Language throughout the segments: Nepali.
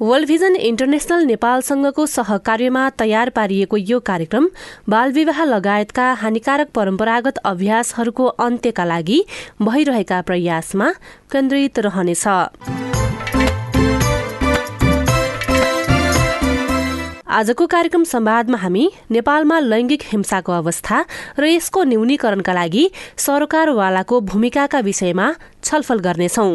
वर्ल्ड भिजन इन्टरनेशनल नेपालसँगको सहकार्यमा तयार पारिएको यो कार्यक्रम बालविवाह लगायतका हानिकारक परम्परागत अभ्यासहरूको अन्त्यका लागि भइरहेका प्रयासमा केन्द्रित रहनेछ। आजको कार्यक्रम संवादमा हामी नेपालमा लैंगिक हिंसाको अवस्था र यसको न्यूनीकरणका लागि सरकारवालाको भूमिकाका विषयमा छलफल गर्नेछौं।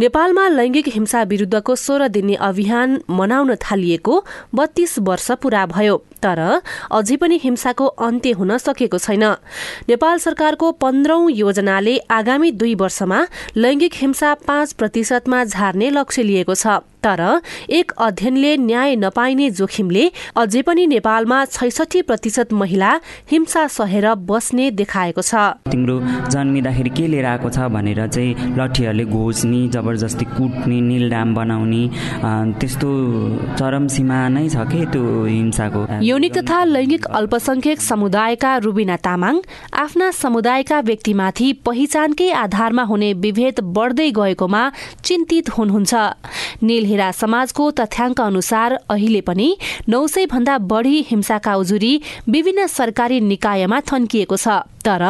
नेपालमा लैंगिक हिंसा विरूद्धको सोह्र दिने अभियान मनाउन थालिएको बत्तीस वर्ष पूरा भयो तर अझै पनि हिंसाको अन्त्य हुन सकेको छैन। नेपाल सरकारको पन्ध्रौं योजनाले आगामी दुई वर्षमा लैंगिक हिंसा पाँच प्रतिशतमा झार्ने लक्ष्य लिएको छ। तर एक अध्ययनले न्याय नपाइने जोखिमले अझै पनि नेपालमा छैसठी प्रतिशत महिला हिंसा सहेर बस्ने देखाएको छ। तिम्रो जन्मिँदाखेरि के लिएर आएको छ भनेर चाहिँ लठीहरूले घोच्ने जबरजस्ती कुट्ने निलडाम बनाउने त्यस्तो चरम सीमा नै छ कि त्यो हिंसाको? यौनिक तथा लैङ्गिक अल्पसंख्यक समुदायका रुबिना तामाङ आफ्ना समुदायका व्यक्तिमाथि पहिचानकै आधारमा हुने विभेद बढ्दै गएकोमा चिन्तित हुनुहुन्छ। नील हेरा समाजको तथ्याङ्क अनुसार अहिले पनि नौ सय भन्दा बढ़ी हिंसाका उजुरी विभिन्न सरकारी निकायमा थन्किएको छ। तर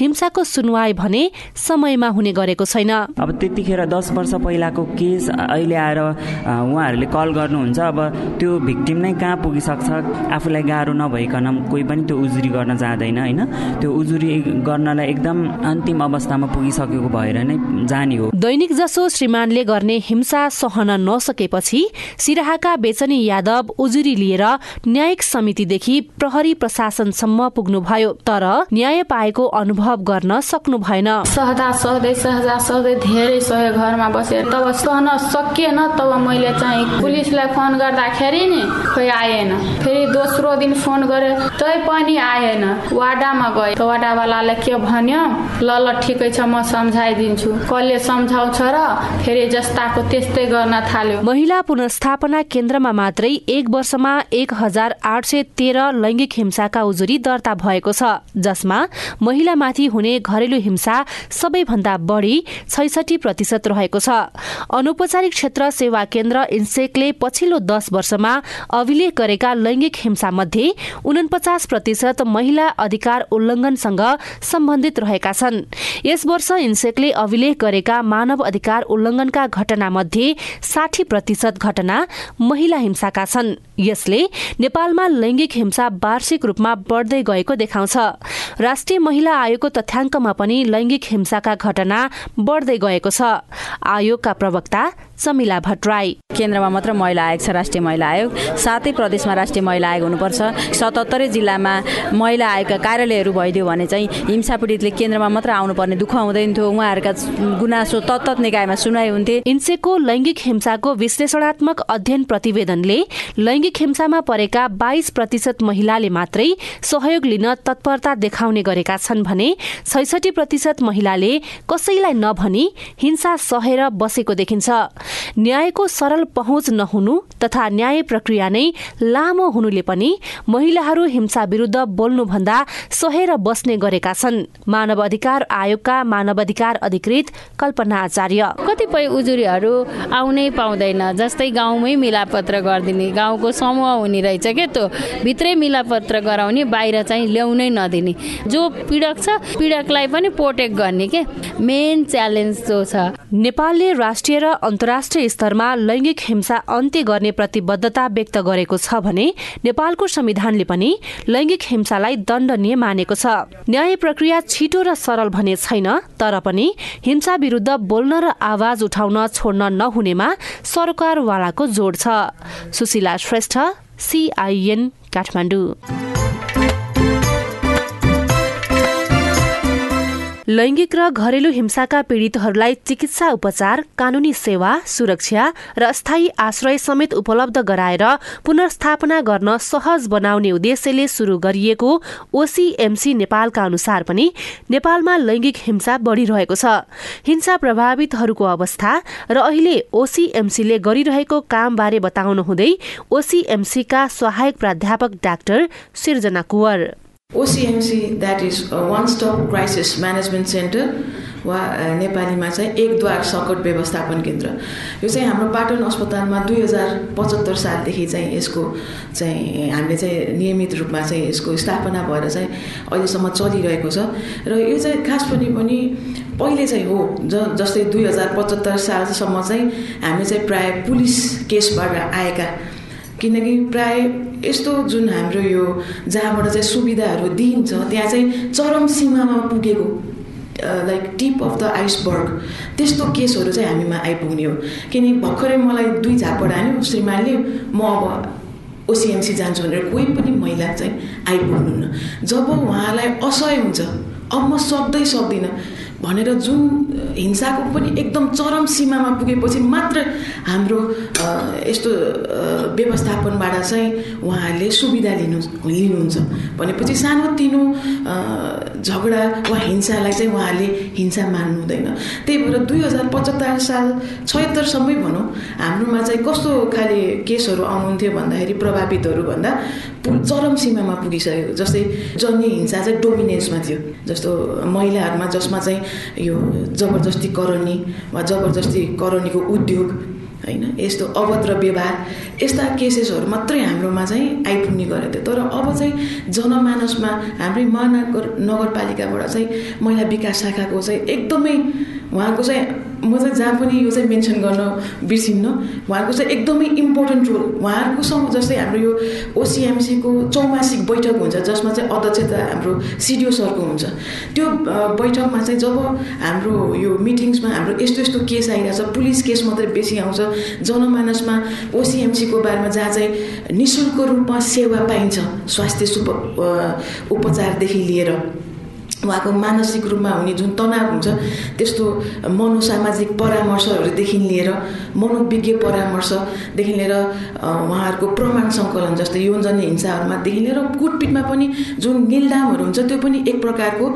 हिंसाको सुनवाई भने समयमा हुने गरेको छैन। अब त्यतिखेर दस वर्ष पहिलाको केस अहिले आएर उहाँहरूले कल गर्नुहुन्छ। अब त्यो भिक्टिम नै कहाँ पुगिसक्छ? आफूलाई गाह्रो नभइकन कोही पनि त्यो उजुरी गर्न जाँदैन होइन? त्यो उजुरी गर्नलाई एकदम अन्तिम अवस्थामा पुगिसकेको भएर नै जाने हो। दैनिक जसो श्रीमानले गर्ने हिंसा सहन नसकेपछि सिराहाका बेचनी यादव उजुरी लिएर न्यायिक समितिदेखि प्रहरी प्रशासनसम्म पुग्नुभयो। तर न्याय पाएको अनुभव गर्न सक्नु भएन सहदा सहदै सहदा सहदै धेरै सहे घरमा बसेर तब सहन सकिएन तब मैले चाहिँ पुलिसलाई फोन गर्दाखेरि नि खोइ आएन। फेरि दोस्रो दिन फोन गरे तै पनि आएन। वाडामा गए। वाडावालाले के भन्यो? ल ल ठिकै छ म सम्झाइदिन्छु। कसले सम्झाउँछ र फेरि जस्ताको त्यस्तै गर्न थाल्यो। महिला पुनस्थापना केन्द्रमा मात्रै एक वर्षमा एक हजार आठ सय तेह्र लैङ्गिक हिंसाका उजुरी दर्ता भएको छ जसमा महिलामाथि हुने घरेलु हिंसा सबैभन्दा बढी छैसठी प्रतिशत रहेको छ। अनौपचारिक क्षेत्र सेवा केन्द्र इन्सेकले पछिल्लो दस वर्षमा अभिलेख गरेका लैङ्गिक हिंसा मध्ये उनपचास प्रतिशत महिला अधिकार उल्लङ्घनसँग सम्बन्धित रहेका छन्। यस वर्ष इन्सेकले अभिलेख गरेका मानव अधिकार उल्लङ्घनका घटना मध्ये साठी प्रतिशत घटना महिला हिंसाका छन्। यसले नेपालमा लैङ्गिक हिंसा वार्षिक रूपमा बढ्दै गएको देखाउँछ। राष्ट्रिय महिला आयोगको तथ्याङ्कमा पनि लैङ्गिक हिंसाका घटना बढ्दै गएको छ। आयोगका प्रवक्ता समिला भट्टराई। केन्द्रमा मात्र महिला आयोग छ राष्ट्रिय महिला आयोग। सातै प्रदेशमा राष्ट्रिय महिला आयोग हुनुपर्छ। सतहत्तरै जिल्लामा महिला आयोगका कार्यालयहरू भइदियो भने चाहिँ हिंसा पीडितले केन्द्रमा मात्र आउनुपर्ने दुःख हुँदैन थियो। उहाँहरूका गुनासो तत्त निकायमा सुनाइ हुन्थे। इन्सेको लैङ्गिक हिंसाको विश्लेषणात्मक अध्ययन प्रतिवेदनले लैङ्गिक हिंसामा परेका बाइस प्रतिशत महिलाले मात्रै सहयोग लिन तत्परता देखाउने गरेका छन् भने छैसठी प्रतिशत महिलाले कसैलाई नभनी हिंसा सहेर बसेको देखिन्छ। न्यायको सरल पहुँच नहुनु तथा न्याय प्रक्रिया नै लामो हुनुले पनि महिलाहरू हिंसा विरूद्ध बोल्नुभन्दा सहेर बस्ने गरेका छन्। मानव अधिकार आयोगका मानव अधिकार अधिकृत कल्पना आचार्य। कतिपय उजुरीहरू आउनै पाउँदैन जस्तै गाउँमै मिलापत्र गरिदिने गाउँको समूह हुने रहेछ के त्यो? भित्रै मिलापत्र गराउने बाहिर चाहिँ ल्याउनै नदिने। जो पीडक छ पीडकलाई पनि प्रोटेक्ट गर्ने के? मेन च्यालेन्ज जो छ। नेपालले राष्ट्रिय र अन्तर्राष्ट्रिय स्तरमा लैङ्गिक हिंसा अन्त्य गर्ने प्रतिबद्धता व्यक्त गरेको छ भने नेपालको संविधानले पनि लैङ्गिक हिंसालाई दण्डनीय मानेको छ। न्याय प्रक्रिया छिटो र सरल भने छैन तर पनि हिंसा विरूद्ध बोल्न र आवाज उठाउन छोड्न नहुनेमा सरकारवालाको जोड छ। सुशीला श्रेष्ठ सिआइएन काठमाडौँ। लैङ्गिक र घरेलु हिंसाका पीडितहरूलाई चिकित्सा उपचार कानूनी सेवा सुरक्षा र स्थायी आश्रय समेत उपलब्ध गराएर पुनर्स्थापना गर्न सहज बनाउने उद्देश्यले शुरू गरिएको ओसीएमसी नेपालका अनुसार पनि नेपालमा लैङ्गिक हिंसा बढ़िरहेको छ। हिंसा प्रभावितहरूको अवस्था र अहिले ओसीएमसीले गरिरहेको कामबारे बताउनुहुँदै ओसीएमसीका सहायक प्राध्यापक doctor Srijana Kuwar. That is a one stop crisis management center वा नेपालीमा चाहिँ एक द्वार सङ्कट व्यवस्थापन केन्द्र। यो चाहिँ हाम्रो पाटन अस्पतालमा दुई हजार पचहत्तर सालदेखि चाहिँ यसको चाहिँ हामीले चाहिँ नियमित रूपमा चाहिँ यसको स्थापना भएर चाहिँ अहिलेसम्म चलिरहेको छ। र यो चाहिँ खास पनि पनि पहिले चाहिँ हो ज जस्तै दुई हजार पचहत्तर सालसम्म चाहिँ हामीले चाहिँ प्रायः पुलिस केसबाट आएका किनकि प्राय यस्तो जुन हाम्रो यो जहाँबाट चाहिँ सुविधाहरू दिइन्छ त्यहाँ चाहिँ चरम सीमामा पुगेको like tip of the iceberg त्यस्तो केसहरू चाहिँ हामीमा आइपुग्ने हो। किनकि भर्खरै मलाई दुई झापड हान्यो श्रीमानले म अब ओसिएमसी जान्छु भनेर कोही पनि महिला चाहिँ आइपुग्नुहुन्न। जब उहाँलाई असह्य हुन्छ अब म सक्दै सक्दिनँ। भनेर जुन हिंसाको पनि एकदम चरम सीमामा पुगेपछि मात्र हाम्रो यस्तो व्यवस्थापनबाट चाहिँ उहाँहरूले सुविधा लिनु लिनुहुन्छ। भनेपछि सानोतिनो झगडा वा हिंसालाई चाहिँ उहाँहरूले हिंसा मान्नु हुँदैन। त्यही भएर दुई हजार पचहत्तर साल छयत्तरसम्मै भनौँ हाम्रोमा चाहिँ कस्तो खाले केसहरू आउनुहुन्थ्यो भन्दाखेरि प्रभावितहरू भन्दा चरम सीमामा पुगिसकेको जस्तै जन्य हिंसा चाहिँ डोमिनेन्समा थियो। जस्तो महिलाहरूमा जसमा चाहिँ यो जबरजस्ती करनी वा जबरजस्ती करनीको उद्योग होइन? यस्तो अभद्र व्यवहार यस्ता केसेसहरू मात्रै हाम्रोमा चाहिँ आइपुग्ने गरेको थियो। तर अब चाहिँ जनमानसमा हाम्रै महानगर नगरपालिकाबाट चाहिँ महिला विकास शाखाको चाहिँ एकदमै उहाँको चाहिँ म चाहिँ जहाँ पनि यो चाहिँ मेन्सन गर्न बिर्सिन्न। उहाँको चाहिँ एकदमै इम्पोर्टेन्ट रोल उहाँहरूको सँग जस्तै हाम्रो यो ओसिएमसीको चौमासिक बैठक हुन्छ जसमा चाहिँ अध्यक्षता हाम्रो सिडिओ सरको हुन्छ। त्यो बैठकमा चाहिँ जब हाम्रो यो मिटिङ्समा हाम्रो यस्तो यस्तो केस आइरहेछ पुलिस केस मात्रै बेसी आउँछ जनमानसमा ओसिएमसीको बारेमा जहाँ चाहिँ नि शुल्क रूपमा सेवा पाइन्छ स्वास्थ्य सुप उपचारदेखि लिएर। उहाँको मानसिक रूपमा हुने जुन तनाव हुन्छ त्यस्तो मनोसामाजिक परामर्शहरूदेखि लिएर मनोविज्ञ परामर्शदेखि लिएर उहाँहरूको प्रमाण सङ्कलन जस्तै यौनजन्य हिंसाहरूमादेखि लिएर कुटपिटमा पनि जुन निलदामहरू हुन्छ त्यो पनि एक प्रकारको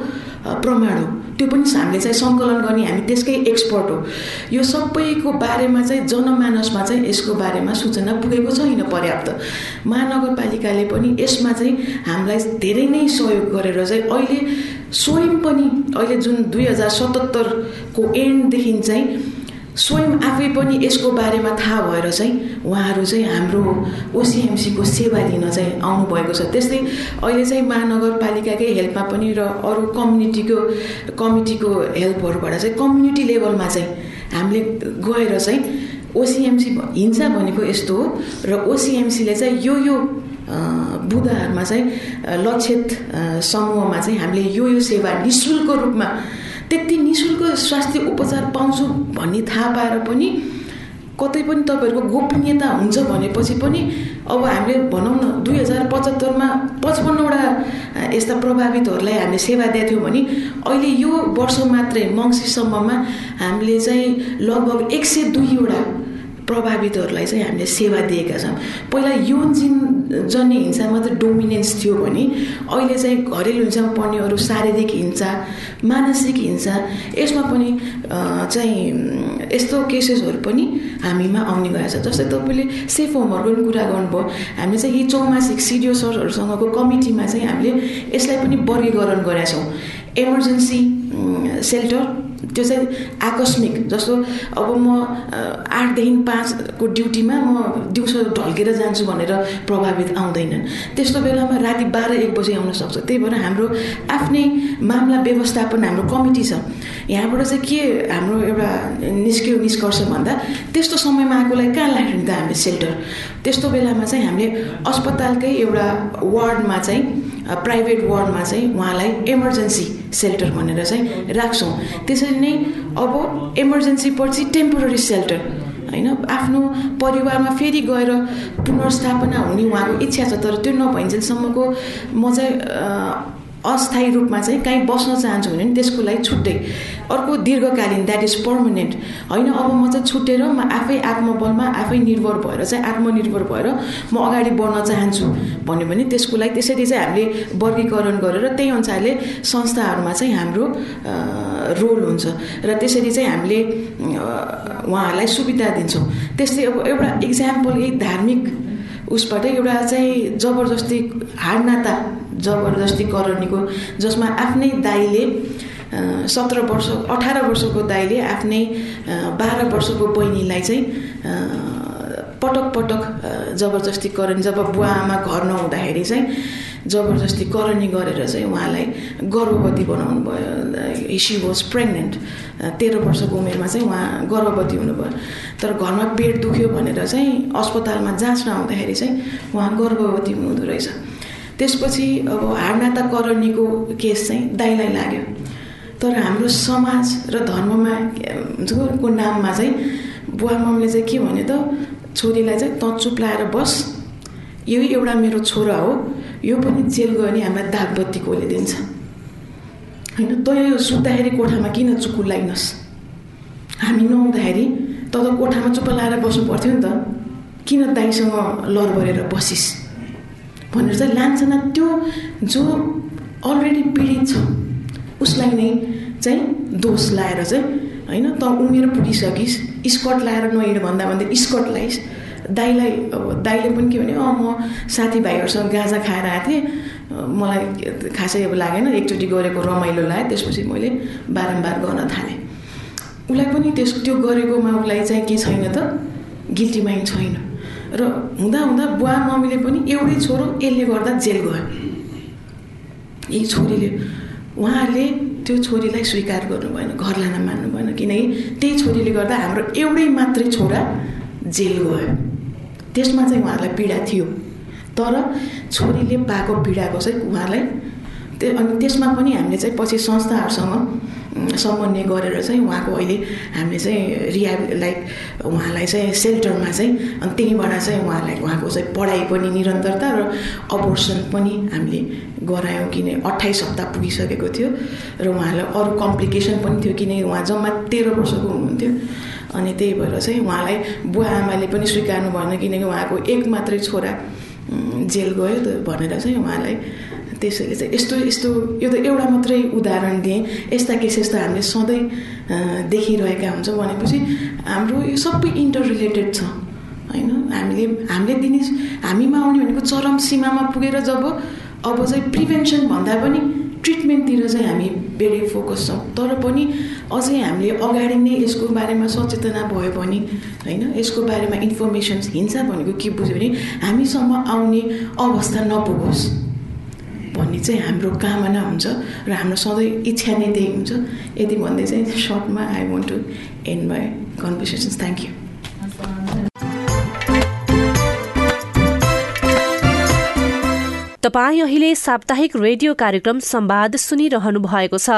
प्रमाण हो। त्यो पनि हामीले चाहिँ सङ्कलन गर्ने हामी त्यसकै एक्सपर्ट हो। यो सबैको बारेमा चाहिँ जनमानसमा चाहिँ यसको बारेमा सूचना पुगेको छैन पर्याप्त। महानगरपालिकाले पनि यसमा चाहिँ हामीलाई धेरै नै सहयोग गरेर चाहिँ अहिले स्वयं पनि अहिले जुन दुई हजार सतहत्तरको एन्डदेखि चाहिँ स्वयं आफै पनि यसको बारेमा थाहा भएर चाहिँ उहाँहरू चाहिँ हाम्रो ओसिएमसीको सेवा लिन चाहिँ आउनुभएको छ। त्यस्तै अहिले चाहिँ महानगरपालिकाकै हेल्पमा पनि र अरू कम्युनिटीको कमिटीको हेल्पहरूबाट चाहिँ कम्युनिटी लेभलमा चाहिँ हामीले गएर चाहिँ ओसिएमसी हिंसा भनेको यस्तो हो। र ओसिएमसीले चाहिँ यो यो बुदाहरूमा चाहिँ लक्षित समूहमा चाहिँ हामीले यो यो सेवा नि शुल्क रूपमा त्यति नि शुल्क स्वास्थ्य उपचार पाउँछु भन्ने थाहा पाएर पनि कतै पनि तपाईँहरूको गोपनीयता हुन्छ भनेपछि पनि अब हामीले भनौँ न दुई हजार पचहत्तरमा पचपन्नवटा यस्ता प्रभावितहरूलाई हामीले सेवा दिएको थियौँ भने अहिले यो वर्ष मात्रै मङ्सिरसम्ममा हामीले चाहिँ लगभग एक सय दुईवटा प्रभावितहरूलाई चाहिँ हामीले सेवा दिएका छौँ। पहिला यौन जिन जन्य हिंसा मात्रै डोमिनेन्स थियो भने अहिले चाहिँ घरेलु हिंसामा पर्नेहरू शारीरिक हिंसा मानसिक हिंसा यसमा पनि चाहिँ यस्तो केसेसहरू पनि हामीमा आउने गरेको छ। जस्तै तपाईँले सेफ होमहरूको पनि कुरा गर्नुभयो। हामीले चाहिँ यी चौमासिक सिडिओ सरहरूसँगको कमिटीमा चाहिँ हामीले यसलाई पनि वर्गीकरण गरेका छौँ। इमर्जेन्सी सेल्टर त्यो चाहिँ आकस्मिक जस्तो अब म आठदेखि पाँचको ड्युटीमा म दिउँसो ढल्केर जान्छु भनेर प्रभावित आउँदैनन्। त्यस्तो बेलामा राति बाह्र एक बजी आउन सक्छ। त्यही भएर हाम्रो आफ्नै मामला व्यवस्थापन हाम्रो कमिटी छ। यहाँबाट चाहिँ के हाम्रो एउटा निस्क्यो निष्कर्ष भन्दा त्यस्तो समयमा आएकोलाई कहाँ लाग्ने त हामीले सेल्टर? त्यस्तो बेलामा चाहिँ हामीले अस्पतालकै एउटा वार्डमा चाहिँ प्राइभेट वार्डमा चाहिँ उहाँलाई इमर्जेन्सी सेल्टर भनेर चाहिँ राख्छौँ। त्यसरी नै अब इमर्जेन्सी पछि टेम्पोररी सेल्टर होइन? आफ्नो परिवारमा फेरि गएर पुनर्स्थापना हुने उहाँको इच्छा छ तर त्यो नभइन्जेलसम्मको म चाहिँ अस्थायी रूपमा चाहिँ कहीँ बस्न चाहन्छु भने नि त्यसको लागि छुट्टै। अर्को दीर्घकालीन द्याट इज पर्मानेन्ट होइन अब म चाहिँ छुट्टेर म आफै आत्मबलमा आफै निर्भर भएर चाहिँ आत्मनिर्भर भएर म अगाडि बढ्न चाहन्छु भन्यो भने त्यसको लागि त्यसरी चाहिँ हामीले वर्गीकरण गरेर त्यही अनुसारले संस्थाहरूमा चाहिँ हाम्रो रोल हुन्छ र त्यसरी चाहिँ हामीले उहाँहरूलाई सुविधा दिन्छौँ। त्यस्तै अब एउटा इक्जाम्पल यही धार्मिक उसबाट एउटा चाहिँ जबरजस्ती हाडनाता जबरजस्ती करनीको जसमा आफ्नै दाईले सत्र वर्ष अठार वर्षको दाईले आफ्नै बाह्र वर्षको बहिनीलाई चाहिँ पटक पटक जबरजस्ती करनी जब बुवा आमा घर नहुँदाखेरि चाहिँ जबरजस्ती करनी गरेर चाहिँ उहाँलाई गर्भवती बनाउनु भयो। सी वाज प्रेग्नेन्ट तेह्र वर्षको उमेरमा चाहिँ उहाँ गर्भवती हुनुभयो। तर घरमा पेट दुख्यो भनेर चाहिँ अस्पतालमा जाँच नआउँदाखेरि चाहिँ उहाँ गर्भवती हुनुहुँदो रहेछ। त्यसपछि अब हाडनाता करणीको केस चाहिँ दाइलाई लाग्यो। तर हाम्रो समाज र धर्ममा को नाममा चाहिँ बुवा मम्मीले चाहिँ के भन्यो त छोरीलाई चाहिँ त चुप लाएर बस यही एउटा मेरो छोरा हो यो पनि जेल गयो भने हामीलाई दागबत्ती कसले दिन्छ। होइन यो सुत्दाखेरि कोठामा किन चुकुलाइनस् हामी नहुँदाखेरि त त कोठामा चुप्प लाएर बस्नु पर्थ्यो नि त। किन दाइसँग लर गरेर बसिस्? भनेर चाहिँ लान्छना त्यो जो अलरेडी पीडित छ उसलाई नै चाहिँ दोष लाएर चाहिँ होइन त उमेर पुगिसकिस् स्कर्ट लाएर नहिँड भन्दा भन्दा स्कर्ट लाइस्। दाईलाई अब दाईले पनि के भने अँ म साथीभाइहरूसँग गाजा खाएर आएको थिएँ। मलाई खासै अब लागेन एकचोटि गरेको रमाइलो लाग्यो त्यसपछि मैले बारम्बार गर्न थालेँ। उसलाई पनि त्यस त्यो गरेकोमा उसलाई चाहिँ के छैन त गिल्टी माइन्ड छैन। र हुँदा हुँदा बुवा मम्मीले पनि एउटै छोरो यसले गर्दा जेल गयो। यही छोरीले उहाँहरूले त्यो छोरीलाई स्वीकार गर्नु भएन घर लान मान्नु भएन किनकि त्यही छोरीले गर्दा हाम्रो एउटै मात्रै छोरा जेल गयो। त्यसमा चाहिँ उहाँहरूलाई पीडा थियो। तर छोरीले पाएको पीडाको चाहिँ उहाँलाई अनि त्यसमा पनि हामीले चाहिँ पछि संस्थाहरूसँग समन्वय गरेर चाहिँ उहाँको अहिले हामीले चाहिँ रिहा लाइक उहाँलाई चाहिँ सेल्टरमा चाहिँ अनि त्यहीँबाट चाहिँ उहाँलाई उहाँको चाहिँ पढाइ पनि निरन्तरता र अबोर्सन पनि हामीले गरायौँ किन अठाइस हप्ता पुगिसकेको थियो र उहाँलाई अरू कम्प्लिकेसन पनि थियो किनकि उहाँ जम्मा तेह्र वर्षको हुनुहुन्थ्यो। अनि त्यही भएर चाहिँ उहाँलाई बुवा आमाले पनि स्वीकार्नु भएन किनकि उहाँको एक मात्रै छोरा जेल गयो भनेर चाहिँ उहाँलाई त्यसैले चाहिँ यस्तो यस्तो यो त एउटा मात्रै उदाहरण दिएँ। यस्ता केसेस त हामीले सधैँ देखिरहेका हुन्छौँ भनेपछि हाम्रो यो सबै इन्टर रिलेटेड छ होइन? हामीले हामीले दिने हामीमा आउने भनेको चरम सीमामा पुगेर जब अब चाहिँ प्रिभेन्सन भन्दा पनि ट्रिटमेन्टतिर चाहिँ हामी धेरै फोकस छौँ। तर पनि अझै हामीले अगाडि नै यसको बारेमा सचेतना भयो भने होइन? यसको बारेमा इन्फर्मेसन हिंसा भनेको के बुझ्यो भने हामीसम्म आउने अवस्था नपुगोस्। भन्ने चाहिँ हाम्रो कामना हुन्छ र हाम्रो सधैँ इच्छा नै त्यही हुन्छ। यति भन्दै चाहिँ सर्टमा I want to end my conversations thank you तपाईँ अहिले साप्ताहिक रेडियो कार्यक्रम संवाद सुनिरहनु भएको छ।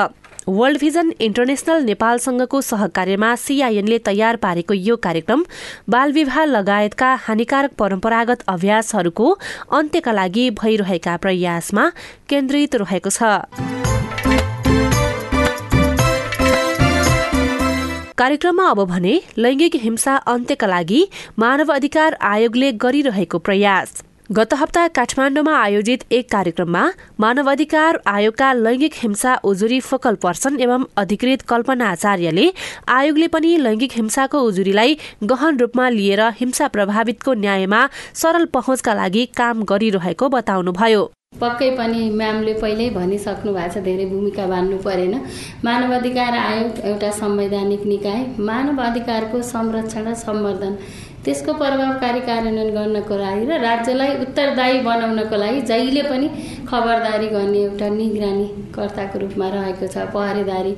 वर्ल्ड भिजन इन्टरनेशनल नेपालसँगको सहकार्यमा सीआईएनले तयार पारेको यो कार्यक्रम बालविवाह लगायतका हानिकारक परम्परागत अभ्यासहरूको अन्त्यका लागि भइरहेका प्रयासमा केन्द्रित रहेको छ। कार्यक्रममा अब भने लैङ्गिक हिंसा अन्त्यका लागि मानव अधिकार आयोगले गरिरहेको प्रयास। गत हप्ता काठमाडौँमा आयोजित एक कार्यक्रममा मानवाधिकार आयोगका लैङ्गिक हिंसा उजुरी फोकल पर्सन एवं अधिकृत कल्पना आचार्यले आयोगले पनि लैङ्गिक हिंसाको उजुरीलाई गहन रूपमा लिएर हिंसा प्रभावितको न्यायमा सरल पहुँचका लागि काम गरिरहेको बताउनुभयो। पक्कै पनि म्यामले पहिल्यै भनिसक्नु भएको छ धेरै भूमिका बाँध्नु परेन। मानव अधिकार आयोग एउटा संवैधानिक निकाय। मानव अधिकारको संरक्षण र सम्वर्धन त्यसको प्रभावकारी कार्यान्वयन गर्नको लागि र राज्यलाई उत्तरदायी बनाउनको लागि जहिले पनि खबरदारी गर्ने एउटा निगरानीकर्ताको रूपमा रहेको छ पहरेदारी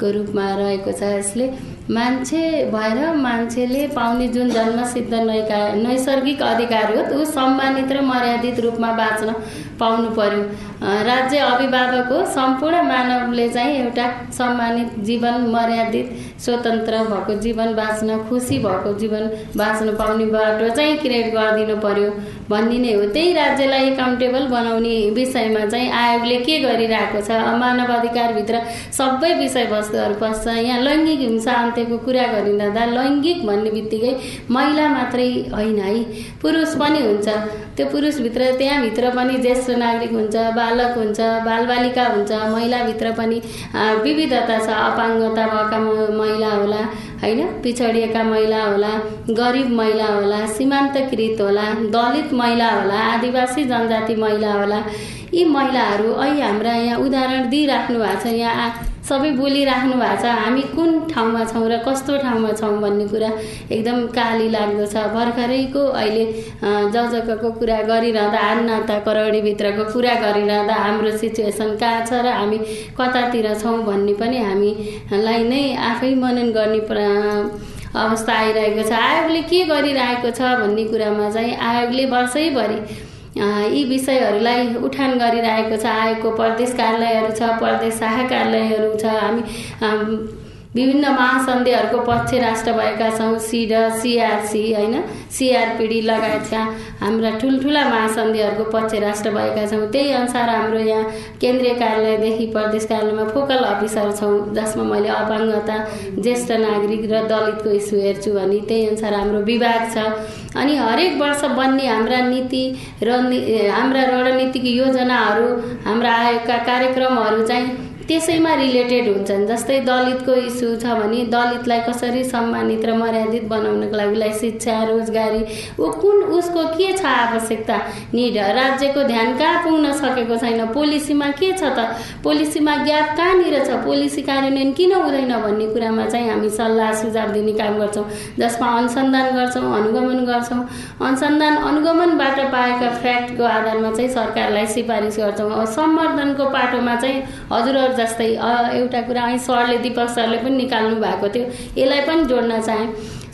को रूपमा रहेको छ। यसले मान्छे भएर मान्छेले पाउने जुन जन्मसिद्ध नैका नैसर्गिक अधिकार हो त्यो सम्मानित र मर्यादित रूपमा बाँच्न पाउनु पर्यो। राज्य अभिभावक हो सम्पूर्ण मानवले चाहिँ एउटा सम्मानित जीवन मर्यादित स्वतन्त्र भएको जीवन बाँच्न खुसी भएको जीवन बाँच्न पाउने बाटो चाहिँ क्रिएट गरिदिनु पर्यो भन्ने नै हो। त्यही राज्यलाई एकाउन्टेबल बनाउने विषयमा चाहिँ आयोगले के गरिरहेको छ? मानव अधिकारभित्र सबै विषयवस्तुहरू पस्छ। यहाँ लैङ्गिक हिंसा अन्त्यको कुरा गरिरहँदा लैङ्गिक भन्ने बित्तिकै महिला मात्रै होइन है। पुरुष पनि हुन्छ। त्यो पुरुषभित्र त्यहाँभित्र पनि ज्येष्ठ नागरिक हुन्छ बालक हुन्छ बालबालिका हुन्छ महिलाभित्र पनि विविधता छ अपाङ्गता भएका महिला होला होइन? पिछडिएका महिला होला गरिब महिला होला सीमान्तकृत होला दलित महिला होला आदिवासी जनजाति महिला होला यी महिलाहरू अहिले हाम्रा यहाँ उदाहरण दिइराख्नु भएको छ। यहाँ सबै बोलिराख्नु भएको छ। हामी कुन ठाउँमा छौँ र कस्तो ठाउँमा छौँ भन्ने कुरा एकदम काली लाग्दो छ। भर्खरैको अहिले जजको कुरा गरिरहँदा नाता करौडीभित्रको कुरा गरिरहँदा हाम्रो सिचुएसन कहाँ छ र हामी कतातिर छौँ भन्ने पनि हामीलाई नै आफै मनन गर्ने अवस्था आइरहेको छ। आयोगले के गरिरहेको छ भन्ने कुरामा चाहिँ आयोगले वर्षैभरि यी विषयहरूलाई उठान गरिरहेको छ आयोगको प्रदेश कार्यालयहरू छ प्रदेश शाखा कार्यालयहरू छ हामी विभिन्न महासन्धिहरूको पक्ष राष्ट्र भएका छौँ। सिड सिआरसी होइन? सिआरपिडी लगायतका हाम्रा ठुल्ठुला महासन्धिहरूको पक्ष राष्ट्र भएका छौँ। त्यही अनुसार हाम्रो यहाँ केन्द्रीय कार्यालयदेखि प्रदेश कार्यालयमा फोकल अफिसर छौँ। जसमा मैले अपाङ्गता ज्येष्ठ नागरिक र दलितको इस्यु हेर्छु भने त्यही अनुसार हाम्रो विभाग छ। अनि हरेक वर्ष बन्ने हाम्रा नीति र हाम्रा रणनीतिक योजनाहरू हाम्रा आयोगका कार्यक्रमहरू चाहिँ त्यसैमा रिलेटेड हुन्छन्। जस्तै दलितको इस्यु छ भने दलितलाई कसरी सम्मानित र मर्यादित बनाउनको लागि उसलाई शिक्षा रोजगारी ऊ कुन उसको के छ आवश्यकता? निड राज्यको ध्यान कहाँ पुग्न सकेको छैन? पोलिसीमा के छ त? पोलिसीमा ग्याप कहाँनिर छ? पोलिसी कार्यान्वयन किन हुँदैन भन्ने कुरामा चाहिँ हामी सल्लाह सुझाव दिने काम गर्छौँ। जसमा अनुसन्धान गर्छौँ अनुगमन गर्छौँ। अनुसन्धान अनुगमनबाट पाएका फ्याक्टको आधारमा चाहिँ सरकारलाई सिफारिस गर्छौँ। सम्वर्धनको पाटोमा चाहिँ हजुरहरू जस्तै एउटा कुरा सरले दिपक सरले पनि निकाल्नु भएको थियो। यसलाई पनि जोड्न चाहेँ।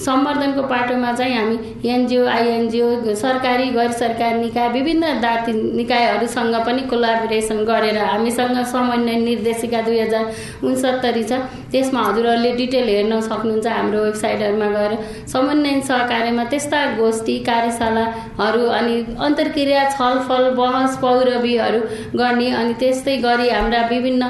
सम्वर्धनको पाटोमा चाहिँ हामी एनजिओ आइएनजिओ सरकारी गैर सरकारी निकाय विभिन्न जाति निकायहरूसँग पनि कोलाबोरेसन गरेर हामीसँग समन्वय निर्देशिका दुई हजार उनसत्तरी छ। त्यसमा हजुरहरूले डिटेल हेर्न सक्नुहुन्छ हाम्रो वेबसाइटहरूमा गएर। समन्वय सहकार्यमा त्यस्ता गोष्ठी कार्यशालाहरू अनि अन्तर्क्रिया छलफल बहस पौरवीहरू गर्ने अनि त्यस्तै गरी हाम्रा विभिन्न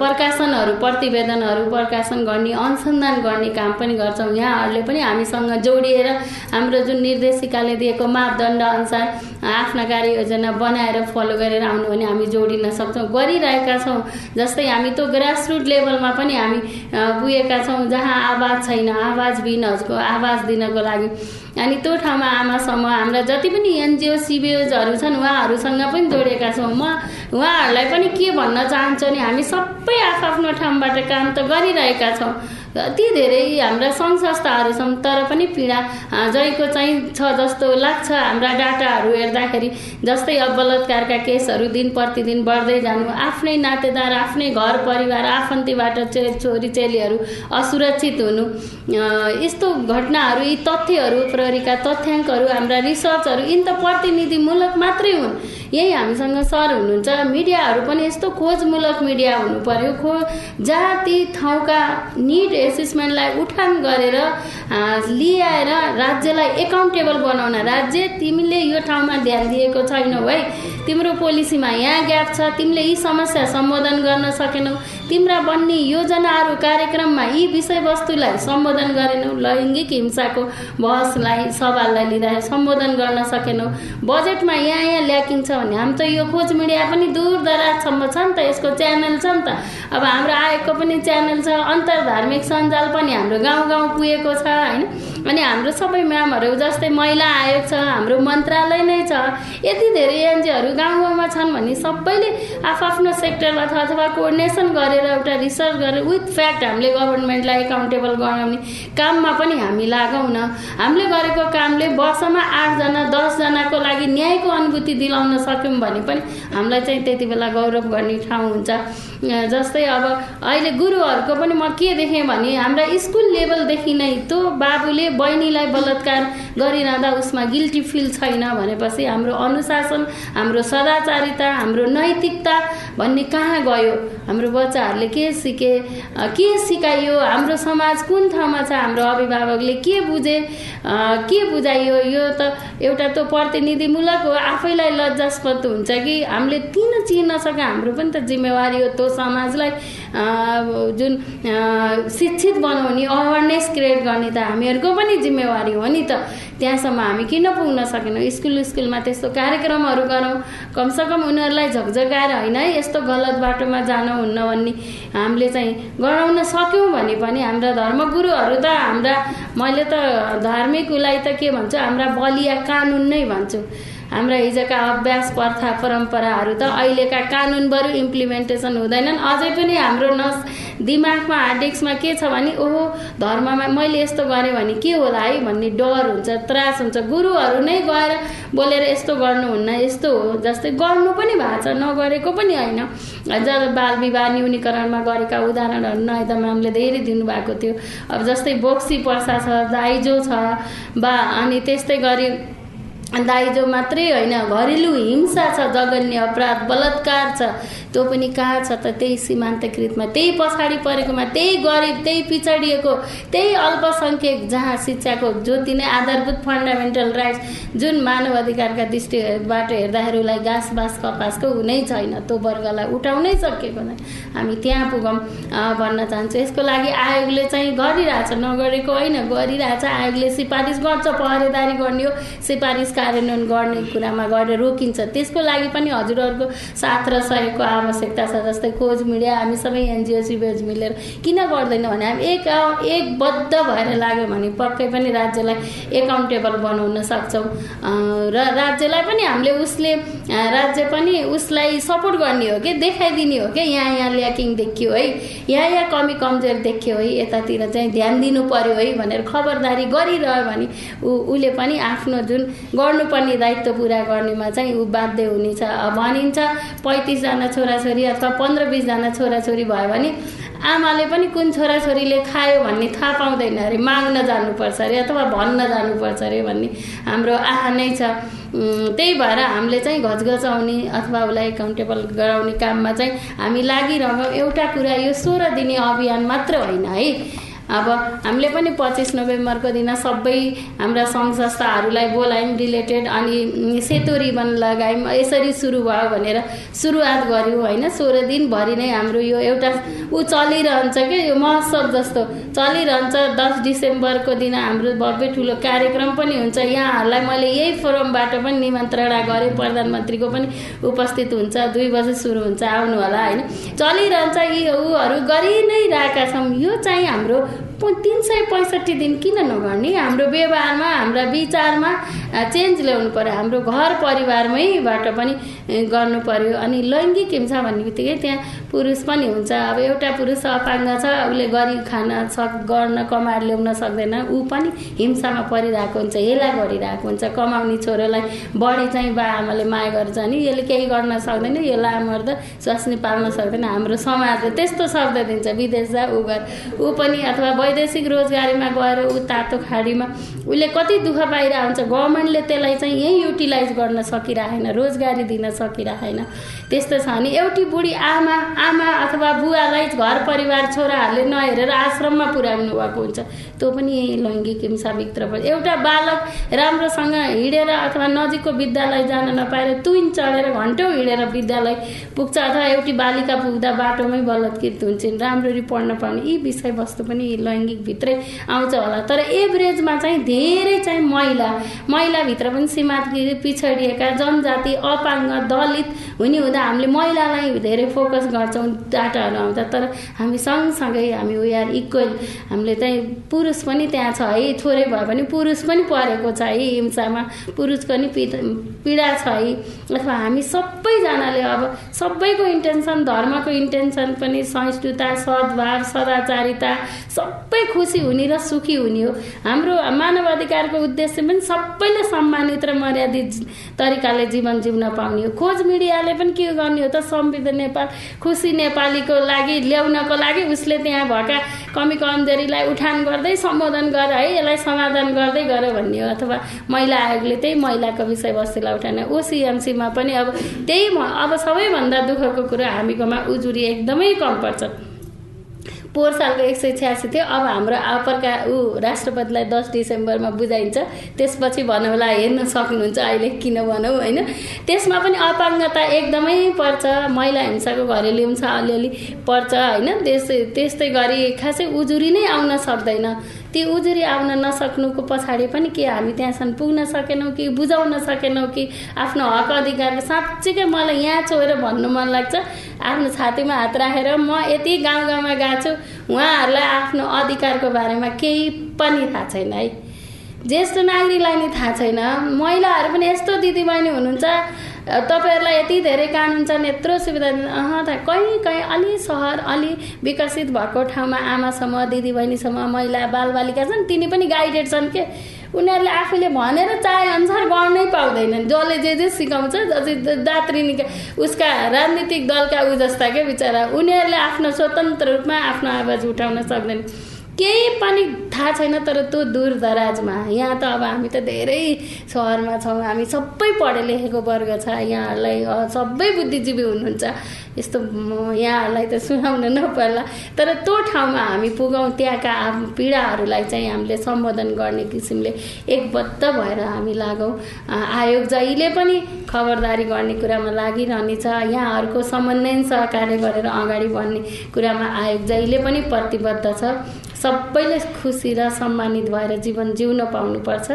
प्रकाशनहरू प्रतिवेदनहरू प्रकाशन गर्ने अनुसन्धान गर्ने काम पनि गर्छौँ। यहाँहरूले पनि हामीसँग जोडिएर हाम्रो जुन निर्देशिकाले दिएको मापदण्ड अनुसार आफ्ना कार्ययोजना बनाएर फलो गरेर आउनु भने हामी जोडिन सक्छौँ गरिरहेका छौँ। जस्तै हामी त्यो ग्रासरुट लेभलमा पनि हामी पुगेका छौँ जहाँ आवाज छैन आवाजबिनहरूको आवाज दिनको लागि। अनि त्यो ठाउँमा आमासम्म हाम्रा जति पनि एनजिओ सिबिओजहरू छन् उहाँहरूसँग पनि जोडिएका छौँ। म उहाँहरूलाई पनि के भन्न चाहन्छु भने हामी सबै आफ्नो ठाउँबाट काम त गरिरहेका छौँ। अति धेरै हाम्रा सङ्घ संस्थाहरू छन् तर पनि पीडा जैको चाहिँ छ जस्तो लाग्छ हाम्रा डाटाहरू हेर्दाखेरि। जस्तै अब बलात्कारका केसहरू दिन प्रतिदिन बढ्दै जानु आफ्नै नातेदार आफ्नै घर परिवार आफन्तीबाट छोरी चेलीहरू असुरक्षित हुनु। यस्तो घटनाहरू यी तथ्यहरू प्रहरीका तथ्याङ्कहरू हाम्रा रिसर्चहरू यिन त प्रतिनिधिमूलक मात्रै हुन्। यही हामीसँग सर हुनुहुन्छ। मिडियाहरू पनि यस्तो खोजमूलक मिडिया हुनु पर्यो खो जहाँ ती ठाउँका निड एसेसमेन्टलाई उठान गरेर लिआएर राज्यलाई एकाउन्टेबल बनाउन। राज्य तिमीले यो ठाउँमा ध्यान दिएको छैनौ है। तिम्रो पोलिसीमा यहाँ ग्याप छ। तिमीले यी समस्या सम्बोधन गर्न सकेनौ। तिम्रा बन्ने योजनाहरू कार्यक्रममा यी विषयवस्तुलाई सम्बोधन गरेनौ। लैङ्गिक हिंसाको बहसलाई सवाललाई लिँदा सम्बोधन गर्न सकेनौ। बजेटमा यहाँ यहाँ ल्याकिङ छ भने हामी त यो खोज मिडिया पनि दूर दराजसम्म छ नि त यसको च्यानल छ नि त। अब हाम्रो आएको पनि च्यानल छ अन्तर्धार्मिक सञ्जाल पनि हाम्रो गाउँ गाउँ पुगेको छ होइन? अनि हाम्रो सबै म्यामहरू जस्तै महिला आयोग छ हाम्रो मन्त्रालय नै छ। यति धेरै एनजिओहरू गाउँ गाउँमा छन् भने सबैले आफ्नो सेक्टरमा छ अथवा कोअर्डिनेसन गरेर एउटा रिसर्च गरेर विथ फ्याक्ट हामीले गभर्मेन्टलाई एकाउन्टेबल गराउने काममा पनि हामी लागौँ न। हामीले गरेको कामले वर्षमा आठजना दसजनाको लागि न्यायको अनुभूति दिलाउन सक्यौँ भने पनि हामीलाई चाहिँ त्यति बेला गौरव गर्ने ठाउँ हुन्छ। जस्तै अब अहिले गुरुहरूको पनि म के देखेँ भने हाम्रा स्कुल लेभलदेखि नै त्यो बाबुले बहिनीलाई बलात्कार गरिरहँदा उसमा गिल्टी फिल छैन भनेपछि हाम्रो अनुशासन हाम्रो सदाचारिता हाम्रो नैतिकता भन्ने कहाँ गयो? हाम्रो बच्चाहरूले के सिके के सिकाइयो? हाम्रो समाज कुन ठाउँमा छ? हाम्रो अभिभावकले के बुझे के बुझाइयो? यो त एउटा त प्रतिनिधिमूलक हो आफैलाई लज्जास्पद हुन्छ कि हामीले किन चिन्न सके? हाम्रो पनि त जिम्मेवारी हो। त्यो समाजलाई जुन शिक्षित बनाउने अवेरनेस क्रिएट गर्ने त हामीहरूको पनि जिम्मेवारी हो नि त। त्यहाँसम्म हामी किन पुग्न सकेनौँ? स्कुल स्कुलमा त्यस्तो कार्यक्रमहरू गरौँ। कमसेकम उनीहरूलाई झकझगाएर होइन है यस्तो गलत बाटोमा जानुहुन्न भन्ने हामीले चाहिँ गराउन सक्यौँ भने पनि हाम्रा धर्मगुरुहरू त हाम्रा मैले त धार्मिक उसलाई त के भन्छु? हाम्रा बलिया कानुन नै भन्छु। हाम्रा हिजोका अभ्यास प्रथा परम्पराहरू त अहिलेका कानुनबरु इम्प्लिमेन्टेसन हुँदैनन्। अझै पनि हाम्रो नस दिमागमा हार्डिक्समा के छ भने ओहो धर्ममा मैले यस्तो गरेँ भने के होला है भन्ने डर हुन्छ त्रास हुन्छ। गुरुहरू नै गएर बोलेर यस्तो गर्नुहुन्न यस्तो हो जस्तै गर्नु पनि भएको छ नगरेको पनि होइन। जब बाल विवाह न्यूनीकरणमा गरेका उदाहरणहरू नयदा म्यामले धेरै दिनुभएको थियो। अब जस्तै बोक्सी पर्सा छ दाइजो छ बा अनि त्यस्तै गरी दाइजो मात्रै होइन घरेलु हिंसा छ जघन्य अपराध बलात्कार छ। त्यो पनि कहाँ छ त? त्यही सीमान्तकृतमा त्यही पछाडि परेकोमा त्यही गरिब त्यही पिछडिएको त्यही अल्पसङ्ख्यक जहाँ शिक्षाको जति नै आधारभूत फन्डामेन्टल राइट्स जुन मानव अधिकारका दृष्टिबाट हेर्दाखेरि उसलाई घाँस बाँस कपासको हुनै छैन त्यो वर्गलाई उठाउनै सकेको नै। हामी त्यहाँ पुगौँ भन्न चाहन्छु। यसको लागि आयोगले चाहिँ गरिरहेछ नगरेको होइन गरिरहेछ। आयोगले सिफारिस गर्छ पहरेदारी गर्ने हो। सिफारिस कार्यान्वयन गर्ने कुरामा गएर रोकिन्छ। त्यसको लागि पनि हजुरहरूको साथ र सहयोगको आवश्यकता छ जस्तै खोज मिडिया हामी सबै एनजिओ सिबिएज मिलेर किन गर्दैन भने हामी एक एकबद्ध भएर लाग्यो भने पक्कै पनि राज्यलाई एकाउन्टेबल बनाउन सक्छौँ। र राज्यलाई पनि हामीले उसले राज्य पनि उसलाई सपोर्ट गर्ने हो कि देखाइदिने हो कि यहाँ यहाँ ल्याकिङ देखियो है यहाँ यहाँ कमी कमजोर देखियो है यतातिर चाहिँ ध्यान दिनु पर्यो है भनेर खबरदारी गरिरह्यो भने ऊ उसले पनि आफ्नो जुन गर्नुपर्ने दायित्व पुरा गर्नेमा चाहिँ ऊ बाध्य हुनेछ। भनिन्छ पैँतिसजना छोराछोरी अथवा पन्ध्र बिसजना छोराछोरी भयो भने आमाले पनि कुन छोराछोरीले खायो भन्ने थाहा पाउँदैन अरे माग्न जानुपर्छ अरे अथवा भन्न जानुपर्छ अरे भन्ने हाम्रो आहा नै छ। त्यही भएर हामीले चाहिँ घचघचाउने अथवा उसलाई एकाउन्टेबल गराउने काममा चाहिँ हामी लागिरहँ एउटा कुरा यो सोह्र दिने अभियान मात्र होइन है। अब हामीले पनि पच्चिस नोभेम्बरको दिन सबै हाम्रा सङ्घ संस्थाहरूलाई बोलायौँ रिलेटेड अनि सेतो रिबन लगायौँ। यसरी सुरु भयो भनेर सुरुवात गऱ्यौँ होइन? सोह्र दिनभरि नै हाम्रो यो एउटा ऊ चलिरहन्छ क्या यो महोत्सव जस्तो चलिरहन्छ। दस डिसेम्बरको दिन हाम्रो भव्य ठुलो कार्यक्रम पनि हुन्छ। यहाँहरूलाई मैले यही फोरमबाट पनि निमन्त्रणा गरेँ प्रधानमन्त्रीको पनि उपस्थित हुन्छ। दुई बजे सुरु हुन्छ आउनु होला होइन? चलिरहन्छ यी ऊहरू गरि नै रहेका छौँ। यो चाहिँ हाम्रो तिन सय पैँसठी दिन किन नगर्ने? हाम्रो व्यवहारमा हाम्रा विचारमा चेन्ज ल्याउनु पऱ्यो हाम्रो घर परिवारमैबाट पनि गर्नु पऱ्यो अनि लैङ्गिक हिंसा भन्ने बित्तिकै त्यहाँ पुरुष पनि हुन्छ। अब एउटा पुरुष अपाङ्ग छ उसले गरी खान सक गर्न कमाएर ल्याउन सक्दैन। ऊ पनि हिंसामा परिरहेको हुन्छ हेला गरिरहेको हुन्छ। कमाउने छोरोलाई बढी चाहिँ बा आमाले माया गर्छ नि। यसले केही गर्न सक्दैन यो लामर्द स्वास्नी पाल्न सक्दैन। हाम्रो समाजले त्यस्तो शब्द दिन्छ विदेश जा ऊ ऊ पनि अथवा वैदेशिक रोजगारीमा गएर ऊ तातो खाडीमा उसले कति दुःख पाइरहेको हुन्छ गभर्मेन्टले त्यसलाई चाहिँ यहीँ युटिलाइज गर्न सकिरहेन रोजगारी दिन सकिरहेन। त्यस्तो छ भने एउटी बुढी आमा आमा अथवा बुवालाई घर परिवार छोराहरूले नहेरेर आश्रममा पुर्याउनु भएको हुन्छ। त्यो पनि यही लैङ्गिक हिंसाभित्र पनि। एउटा बालक राम्रोसँग हिँडेर अथवा नजिकको विद्यालय जान नपाएर तुइन चढेर घन्टौँ हिँडेर विद्यालय पुग्छ अथवा एउटी बालिका पुग्दा बाटोमै बलत्कृत हुन्छन्। राम्ररी पढ्न पाउने यी विषयवस्तु पनि लैङ्गिकभित्रै आउँछ होला। तर एभरेजमा चाहिँ धेरै चाहिँ महिला महिलाभित्र पनि सीमात पिछडिएका जनजाति अपाङ्ग दलित हुने हुँदा हामीले महिलालाई धेरै फोकस गर्छौँ डाटाहरू आउँदा तर हामी सँगसँगै हामी वी आर इक्वल हामीले चाहिँ पुरुष पनि त्यहाँ छ है थोरै भए पनि पुरुष पनि परेको छ है हिंसामा। पुरुषको नि पीडा छ है। अथवा हामी सबैजनाले अब सबैको इन्टेन्सन धर्मको इन्टेन्सन पनि सहिष्णुता सद्भाव सदाचारिता सब सबै खुसी हुने र सुखी हुने हो। हाम्रो मानव अधिकारको उद्देश्य पनि सबैले सम्मानित र मर्यादित तरिकाले जीवन जिउन पाउने हो। खोज मिडियाले पनि के गर्ने हो त? संविधान नेपाल खुसी नेपालीको लागि ल्याउनको लागि उसले त्यहाँ भएका कमी कमजोरीलाई उठान गर्दै सम्बोधन गर है यसलाई समाधान गर्दै गर भन्ने हो। अथवा महिला आयोगले त्यही महिलाको विषयवस्तुलाई उठाउने ओसिएमसीमा पनि अब त्यही अब सबैभन्दा दुःखको कुरो हामीकोमा उजुरी एकदमै कम पर्छ। पोहोर सालको एक सय छ्यासी थियो। अब हाम्रो अपरका ऊ राष्ट्रपतिलाई दस डिसेम्बरमा बुझाइन्छ। त्यसपछि भनौँ होला हेर्न सक्नुहुन्छ अहिले किन भनौँ होइन। त्यसमा पनि अपाङ्गता एकदमै पर्छ। महिला हिंसाको घरेलु हिंसा अलिअलि पर्छ होइन। त्यस्तै त्यस्तै गरी खासै उजुरी नै आउन सक्दैन। त्यो उजुरी आउन नसक्नुको पछाडि पनि के हामी त्यहाँसम्म पुग्न सकेनौँ कि बुझाउन सकेनौँ कि आफ्नो हक अधिकारको साँच्चीकै मलाई यहाँ छोएर भन्नु मन लाग्छ। आफ्नो छातीमा हात राखेर म यति गाउँ गाउँमा गएको छु उहाँहरूलाई आफ्नो अधिकारको बारेमा केही पनि थाहा छैन है। ज्येष्ठ नागरिकलाई नि थाहा छैन। महिलाहरू पनि यस्तो दिदीबहिनी हुनुहुन्छ तपाईँहरूलाई यति धेरै कानुन छन् यत्रो सुविधा अह त कहीँ कहीँ अलि सहर अलि विकसित भएको ठाउँमा आमासम्म दिदीबहिनीसम्म महिला बालबालिका छन् तिनी पनि गाइडेड छन् के? उनीहरूले आफूले भनेर चाहे अनुसार गर्नै पाउँदैनन्। जसले जे जे सिकाउँछ जति दात्री उसका राजनीतिक दलका ऊ जस्ता के बिचरा उनीहरूले आफ्नो स्वतन्त्र रूपमा आफ्नो आवाज उठाउन सक्दैन केही पनि थाहा छैन तर त्यो दूर दराजमा। यहाँ त अब हामी त धेरै सहरमा छौँ। हामी सबै पढे लेखेको वर्ग छ। यहाँहरूलाई सबै बुद्धिजीवी हुनुहुन्छ। यस्तो यहाँहरूलाई त सुनाउन नपर्ला। तर त्यो ठाउँमा हामी पुगौँ त्यहाँका पीडाहरूलाई चाहिँ हामीले सम्बोधन गर्ने किसिमले एकबद्ध भएर हामी लागौँ। आयोग जहिले पनि खबरदारी गर्ने कुरामा लागिरहनेछ। यहाँहरूको समन्वयन सहकार्य गरेर अगाडि बढ्ने कुरामा आयोग जहिले पनि प्रतिबद्ध छ। सबैले खुसी र सम्मानित भएर जीवन जिउन पाउनुपर्छ।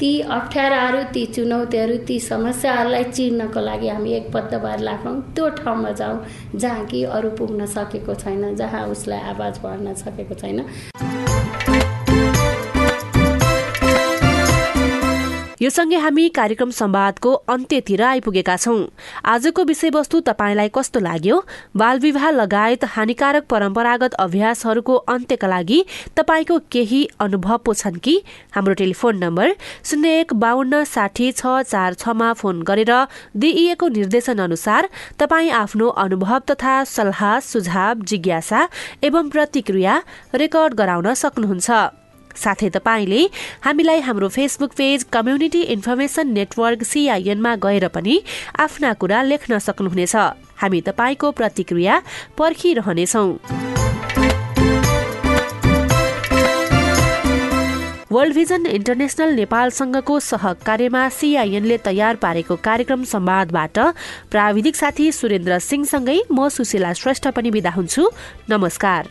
ती अप्ठ्याराहरू ती चुनौतीहरू ती समस्याहरूलाई चिर्नको लागि हामी एकबद्ध भएर लाग्छौँ त्यो ठाउँमा जाउँ जहाँ कि अरू पुग्न सकेको छैन जहाँ उसलाई आवाज बढ्न सकेको छैन। यो सँगै हामी कार्यक्रम संवादको अन्त्यतिर आइपुगेका छौं। आजको विषयवस्तु तपाईँलाई कस्तो लाग्यो? बाल विवाह लगायत हानिकारक परम्परागत अभ्यासहरूको अन्त्यका लागि तपाईँको केही अनुभव पो छन् कि? हाम्रो टेलिफोन नम्बर शून्य एक बाहन्न साठी छ चार छमा फोन गरेर दिइएको निर्देशन अनुसार तपाईँ आफ्नो अनुभव तथा सल्लाह सुझाव जिज्ञासा एवं प्रतिक्रिया रेकर्ड गराउन सक्नुहुन्छ। साथै तपाईँले हामीलाई हाम्रो Facebook page community information network सिआइएनमा गएर पनि आफ्ना कुरा लेख्न सक्नुहुनेछ। हामी तपाईँको प्रतिक्रिया पर्खिरहनेछौ। वर्ल्ड भिजन इन्टरनेसनल नेपालसँगको सहकार्यमा सिआइएनले तयार पारेको कार्यक्रम संवादबाट प्राविधिक साथी सुरेन्द्र सिंहसँगै म सुशीला श्रेष्ठ पनि विदा हुन्छु। नमस्कार।